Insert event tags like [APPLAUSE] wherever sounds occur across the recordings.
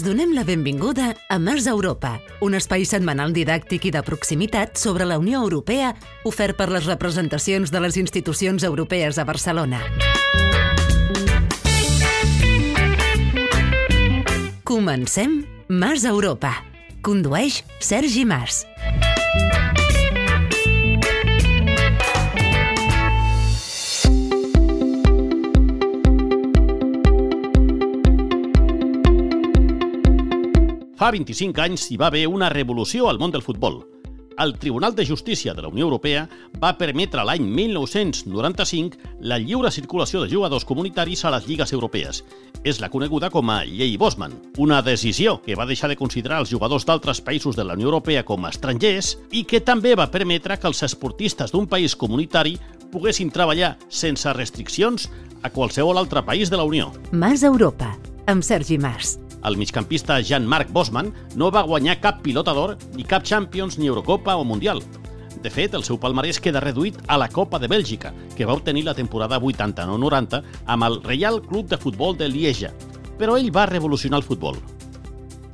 Us donem la benvinguda a Mars Europa, un espai setmanal didàctic i de proximitat sobre la Unió Europea ofert per les representacions de les institucions europees a Barcelona. Comencem Mars Europa. Condueix Sergi Mas. Fa 25 anys hi va haver una revolució al món del futbol. El Tribunal de Justícia de la Unió Europea va permetre l'any 1995 la lliure circulació de jugadors comunitaris a les lligues europees. És la coneguda com a Llei Bosman, una decisió que va deixar de considerar els jugadors d'altres països de la Unió Europea com a estrangers i que també va permetre que els esportistes d'un país comunitari poguessin treballar sense restriccions a qualsevol altre país de la Unió. Mars Europa, amb Sergi Mas. El migcampista Jean-Marc Bosman no va guanyar cap pilota d'or, ni cap Champions, ni Eurocopa o Mundial. De fet, el seu palmarès queda reduït a la Copa de Bèlgica, que va obtenir la temporada 89-90 amb el Real Club de Futbol de Lieja. Però ell va revolucionar el futbol.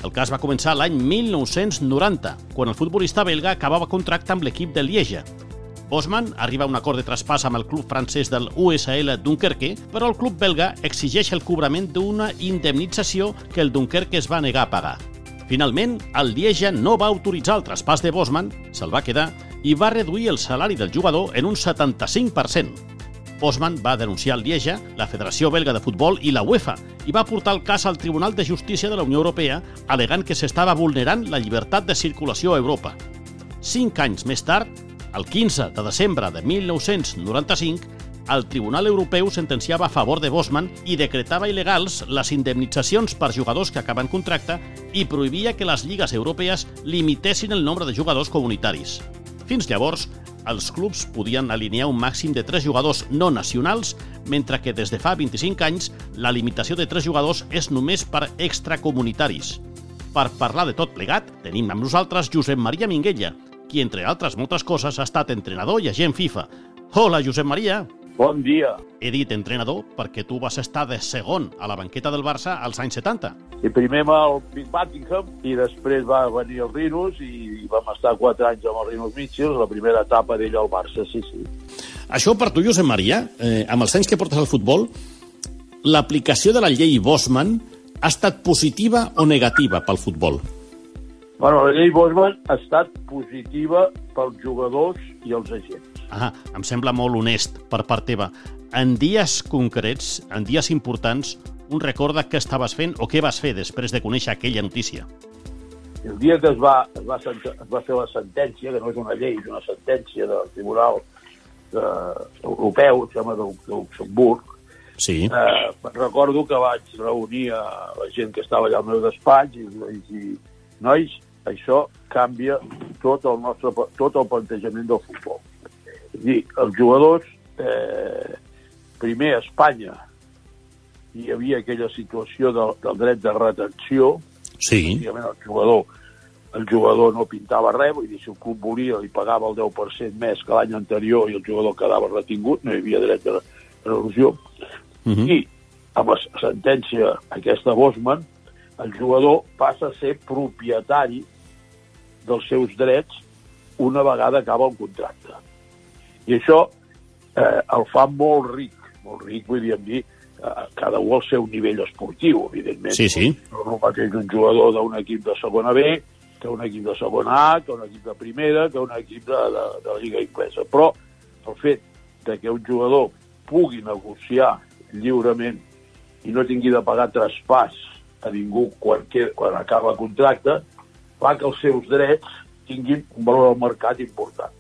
El cas va començar l'any 1990, quan el futbolista belga acabava contracte amb l'equip de Lieja. Bosman arriba a un acord de traspàs amb el club francès del USL Dunkerque, però el club belga exigeix el cobrament d'una indemnització que el Dunkerque es va negar a pagar. Finalment, el Lieja no va autoritzar el traspàs de Bosman, se'l va quedar i va reduir el salari del jugador en un 75%. Bosman va denunciar el Lieja, la Federació Belga de Futbol i la UEFA i va portar el cas al Tribunal de Justícia de la Unió Europea alegant que s'estava vulnerant la llibertat de circulació a Europa. Cinc anys més tard, el 15 de desembre de 1995, el Tribunal Europeu sentenciava a favor de Bosman i decretava il·legals les indemnitzacions per jugadors que acaben contracte i prohibia que les lligues europees limitessin el nombre de jugadors comunitaris. Fins llavors, els clubs podien alinear un màxim de 3 jugadors no nacionals, mentre que des de fa 25 anys la limitació de 3 jugadors és només per extracomunitaris. Per parlar de tot plegat, tenim amb nosaltres Josep Maria Minguella, qui, entre altres moltes coses, ha estat entrenador i agent FIFA. Hola, Josep Maria. Bon dia. He dit entrenador perquè tu vas estar de segon a la banqueta del Barça als anys 70. I primer amb el Big Buckingham i després va venir el Rinos i vam estar quatre anys amb el Rinos Mitchell, la primera etapa d'ell al Barça, sí, sí. Això per tu, Josep Maria, eh, amb els anys que portes al futbol, l'aplicació de la llei Bosman ha estat positiva o negativa pel futbol? Bueno, la llei Bosman ha estat positiva pels jugadors i els agents. Ah, em sembla molt honest per part teva. En dies concrets, en dies importants, un recorda què estaves fent o què vas fer després de conèixer aquella notícia? El dia que es va, es va, es va fer la sentència, que no és una llei, és una sentència del Tribunal de, Europeu, em sembla, de, de Luxemburg, Sí. eh, recordo que vaig reunir a la gent que estava allà al meu despatx i vaig dir, nois, això canvia tot el nostre tot el plantejament del futbol. És dir, els jugadors, eh, primer a Espanya hi havia aquella situació del, del dret de retenció, Sí. El jugador, el jugador no pintava res, vull dir, si el club volia li pagava el 10% més que l'any anterior i el jugador quedava retingut, no hi havia dret de resolució. Uh -huh. I amb la sentència aquesta Bosman, el jugador passa a ser propietari dels seus drets una vegada acaba el contracte. I això eh, el fa molt ric, molt ric, vull dir, eh, cada un al seu nivell esportiu, evidentment. Sí, sí. No és el mateix un jugador d'un equip de segona B que un equip de segona A, que un equip de primera, que un equip de, de, de la Lliga Inglesa. Però el fet de que un jugador pugui negociar lliurement i no tingui de pagar traspàs a ningú quan, quan acaba el contracte, fa que els seus drets tinguin un valor al mercat important.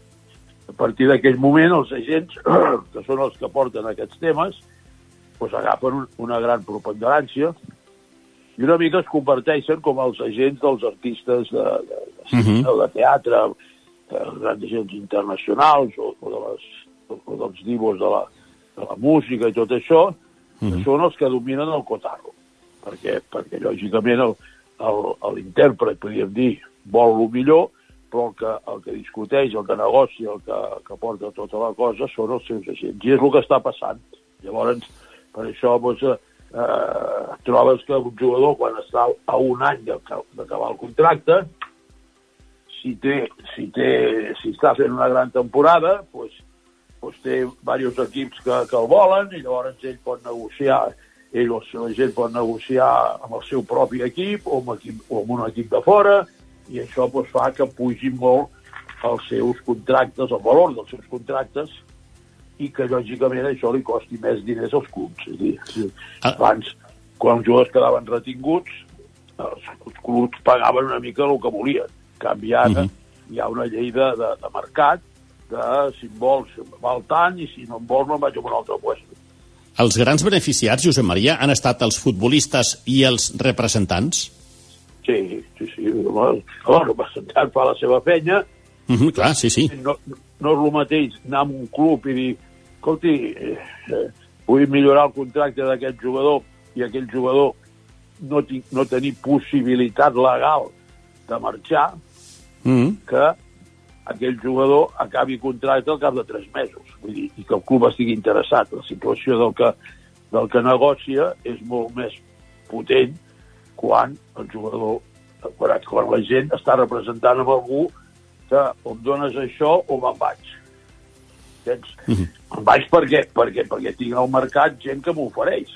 A partir d'aquell moment, els agents, [CLEARS THROAT] que són els que porten aquests temes, doncs agafen un, una gran preponderància i una mica es converteixen com els agents dels artistes de, de, de, cine, Mhm. de teatre, els grans agents internacionals o, o, de les, o dels divos de la, de la música i tot això, Mhm. són els que dominen el cotarro. Perquè, perquè lògicament, el, l'intèrpret, podríem dir, vol el millor, però el que, el que discuteix, el que negocia, el que, que porta tota la cosa, són els seus agents. I és el que està passant. Llavors, per això doncs, eh, eh, trobes que un jugador, quan està a un any d'acabar el contracte, si, té, si, té, si està fent una gran temporada, pues, pues té diversos equips que, que el volen i llavors ell pot negociar ell o la gent pot negociar amb el seu propi equip o amb, equip, o amb un equip de fora i això pues, fa que pugin molt els seus contractes, el valor dels seus contractes i que, lògicament, això li costi més diners als clubs. És dir, ah. abans, quan els jugadors quedaven retinguts, els, els clubs pagaven una mica el que volien. En canvi, ara uh mhm. -huh. hi ha una llei de, de, de mercat de si em vols val tant i si no em vols me'n vaig a un altre lloc. Els grans beneficiats, Josep Maria, han estat els futbolistes i els representants? Sí, sí, sí. El, el representant fa la seva penya. Mm -hmm, clar, sí, sí. No, no és el mateix anar a un club i dir escolti, eh, eh, vull millorar el contracte d'aquest jugador i aquell jugador no, tinc, no tenir possibilitat legal de marxar, mm -hmm. que aquell jugador acabi contracte al cap de tres mesos. Vull dir, i que el club estigui interessat. La situació del que, del que negocia és molt més potent quan el jugador, quan, quan la gent està representant amb algú que o em dones això o me'n vaig. Entens? Mm -hmm. Em vaig perquè, perquè, perquè tinc al mercat gent que m'ofereix.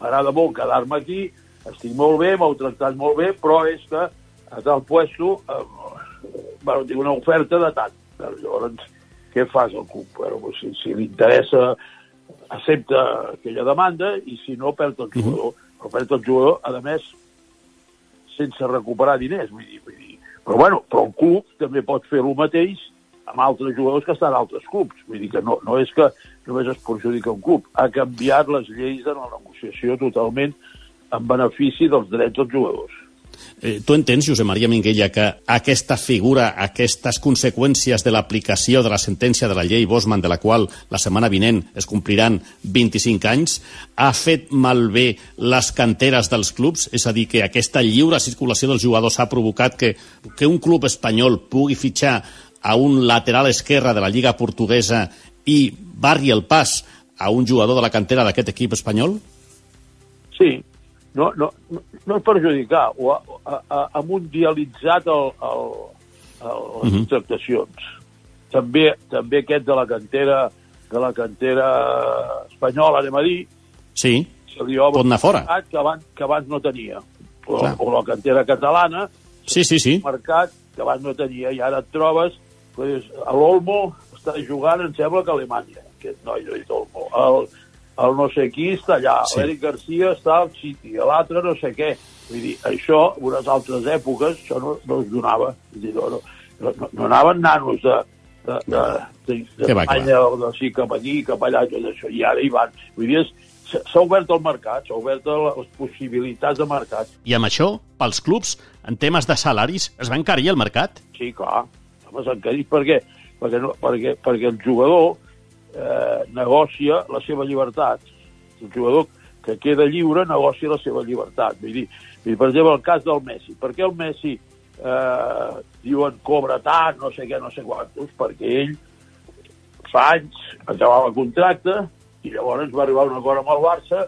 M'agrada molt quedar-me aquí, estic molt bé, m'heu tractat molt bé, però és que a tal puesto eh, bueno, tinc una oferta de tant. Llavors, què fas al club? Bueno, si, si li interessa, accepta aquella demanda i si no, perd el jugador. -hmm. Però perd el jugador, a més, sense recuperar diners. Vull dir, vull dir. Però, bueno, però el club també pot fer el mateix amb altres jugadors que estan a altres clubs. Vull dir que no, no és que només es perjudica un club. Ha canviat les lleis en la negociació totalment en benefici dels drets dels jugadors. Eh, tu entens, Josep Maria Minguella, que aquesta figura, aquestes conseqüències de l'aplicació de la sentència de la llei Bosman, de la qual la setmana vinent es compliran 25 anys, ha fet malbé les canteres dels clubs? És a dir, que aquesta lliure circulació dels jugadors ha provocat que, que un club espanyol pugui fitxar a un lateral esquerre de la Lliga Portuguesa i barri el pas a un jugador de la cantera d'aquest equip espanyol? Sí, no, no, no perjudicar, o ha, ha, ha mundialitzat el, el, el, les uh -huh. tractacions. També, també aquest de la cantera de la cantera espanyola, anem a dir, sí. se li pot anar fora. Que abans, que abans no tenia. O, o la cantera catalana, sí, sí, sí. mercat que abans no tenia, i ara et trobes pues, a l'Olmo està jugant, em sembla que a Alemanya, aquest noi d'Olmo. El, el no sé qui està allà, sí. l'Eric Garcia està al City, l'altre no sé què. Vull dir, això, unes altres èpoques, això no, no es donava. Vull dir, no, no, no, no anaven nanos de, de, de, de, de Espanya, sí, cap aquí, cap allà, tot això, i ara hi van. Vull dir, s'ha obert el mercat, s'ha obert les possibilitats de mercat. I amb això, pels clubs, en temes de salaris, es va encarir el mercat? Sí, clar, s'ha encarit perquè, perquè, no, perquè, perquè el jugador eh, negocia la seva llibertat. El jugador que queda lliure negocia la seva llibertat. Vull dir, vull dir per exemple, el cas del Messi. Per què el Messi eh, diuen cobra tant, no sé què, no sé quantos? Perquè ell fa anys acabava el contracte i llavors va arribar un acord amb el Barça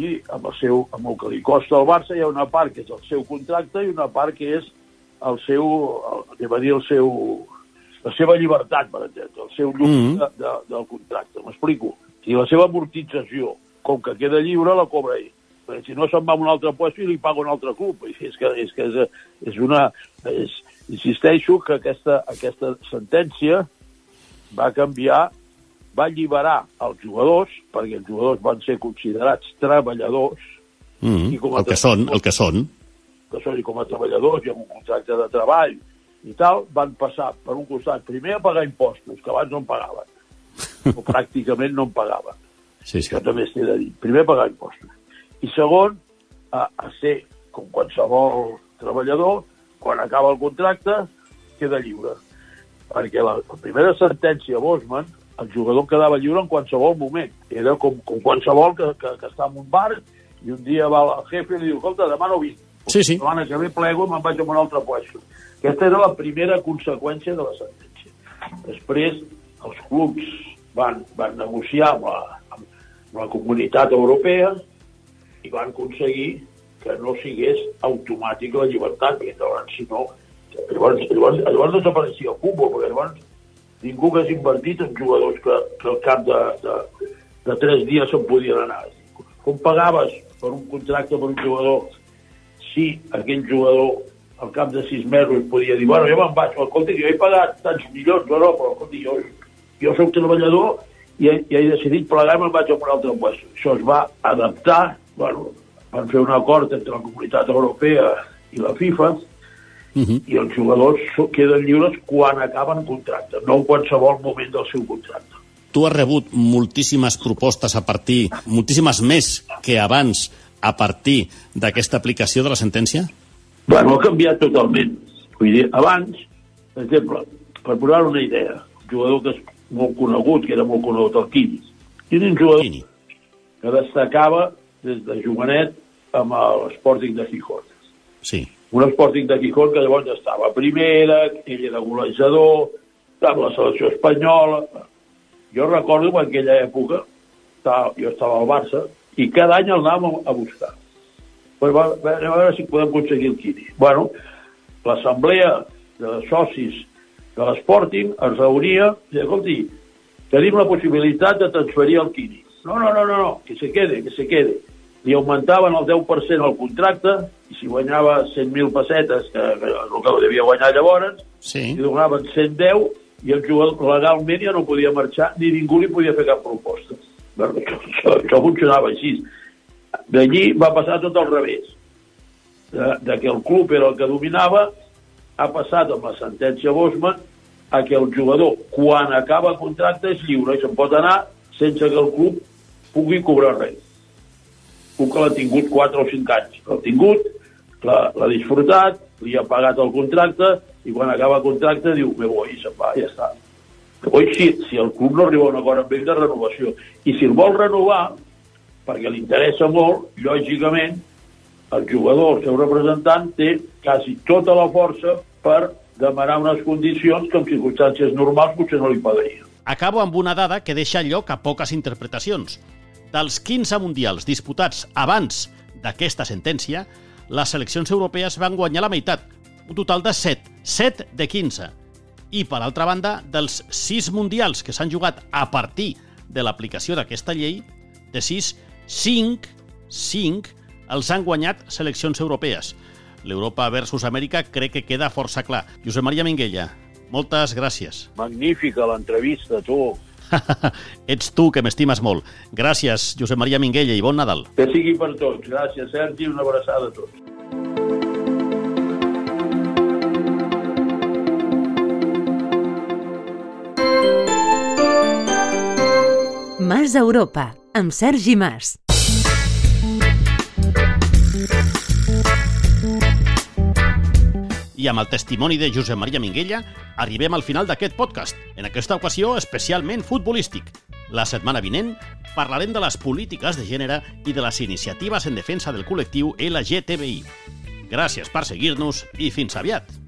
i amb el, seu, amb el que li costa al Barça hi ha una part que és el seu contracte i una part que és el seu, el, dir, el seu, la seva llibertat, per exemple, el seu llum mm -hmm. de, de, del contracte. M'explico. Si la seva amortització, com que queda lliure, la cobra ell. Perquè si no se'n va a un altre lloc i li paga un altre club. És que és, que és, és una... És, insisteixo que aquesta, aquesta sentència va canviar, va alliberar els jugadors, perquè els jugadors van ser considerats treballadors, mm -hmm. i com a el que són, el que són. Que són i com a treballadors i amb un contracte de treball i tal, van passar per un costat primer a pagar impostos, que abans no en pagaven, o [LAUGHS] pràcticament no en pagaven. Sí, sí. Això també s'ha de dir. Primer pagar impostos. I segon, a, a ser com qualsevol treballador, quan acaba el contracte, queda lliure. Perquè la, la primera sentència a Bosman, el jugador quedava lliure en qualsevol moment. Era com, com qualsevol que, que, que està en un bar i un dia va al jefe i li diu, escolta, demà no vinc. Sí, sí. L'any que ve plego i me'n vaig a un altre puesto. Aquesta era la primera conseqüència de la sentència. Després, els clubs van, van negociar amb la, amb la comunitat europea i van aconseguir que no sigués automàtic la llibertat, perquè llavors, si no, llavors, llavors, llavors desapareixia el futbol, perquè llavors ningú hagués invertit en jugadors que, que al cap de, de, de tres dies se'n podien anar. Com pagaves per un contracte per un jugador si aquell jugador al cap de sis mesos podia dir, bueno, jo me'n vaig, escolta, jo he pagat tants milions, no, no, però escolta, jo, jo soc treballador i he, i he decidit plegar i me'n vaig a un altre lloc. Això es va adaptar, bueno, van fer un acord entre la comunitat europea i la FIFA, uh -huh. i els jugadors queden lliures quan acaben contracte, no en qualsevol moment del seu contracte. Tu has rebut moltíssimes propostes a partir, moltíssimes més que abans, a partir d'aquesta aplicació de la sentència? Bueno, ha canviat totalment. Vull dir, abans, per exemple, per posar una idea, un jugador que és molt conegut, que era molt conegut, el Quini. Quini un jugador Quini. que destacava des de jovenet amb l'Sporting de Gijón. Sí un Sporting de Gijón que llavors estava a primera, ell era golejador, estava a la selecció espanyola. Jo recordo que en aquella època jo estava al Barça i cada any el anàvem a buscar. Pues va, a veure si podem aconseguir el Quini. Bueno, l'assemblea de socis de l'Sporting es reunia i deia, escolti, tenim la possibilitat de transferir el Quini. No, no, no, no, no, que se quede, que se quede li augmentaven el 10% al contracte i si guanyava 100.000 pessetes, que, que el que devia guanyar llavors, sí. li donaven 110 i el jugador legalment ja no podia marxar ni ningú li podia fer cap proposta. Això, això, això funcionava així. D'allí va passar tot al revés. De, de que el club era el que dominava, ha passat amb la sentència Bosman a que el jugador, quan acaba el contracte, és lliure i se'n pot anar sense que el club pugui cobrar res un que l'ha tingut 4 o 5 anys. L'ha tingut, l'ha disfrutat, li ha pagat el contracte i quan acaba el contracte diu me voy i se'n va, ja està. Llavors, si, si el club no arriba a un acord amb ell de renovació i si el vol renovar, perquè li interessa molt, lògicament, el jugador, el seu representant, té quasi tota la força per demanar unes condicions que en circumstàncies normals potser no li pagaria. Acabo amb una dada que deixa lloc a poques interpretacions. Dels 15 mundials disputats abans d'aquesta sentència, les seleccions europees van guanyar la meitat, un total de 7, 7 de 15. I, per altra banda, dels 6 mundials que s'han jugat a partir de l'aplicació d'aquesta llei, de 6, 5, 5 els han guanyat seleccions europees. L'Europa versus Amèrica crec que queda força clar. Josep Maria Minguella, moltes gràcies. [LAUGHS] Magnífica l'entrevista, tu. Ets tu, que m'estimes molt. Gràcies, Josep Maria Minguella, i bon Nadal. Que sigui per tots. Gràcies, Sergi, una abraçada a tots. Mas Europa, amb Sergi Mas. I amb el testimoni de Josep Maria Minguella arribem al final d'aquest podcast, en aquesta ocasió especialment futbolístic. La setmana vinent parlarem de les polítiques de gènere i de les iniciatives en defensa del col·lectiu LGTBI. Gràcies per seguir-nos i fins aviat!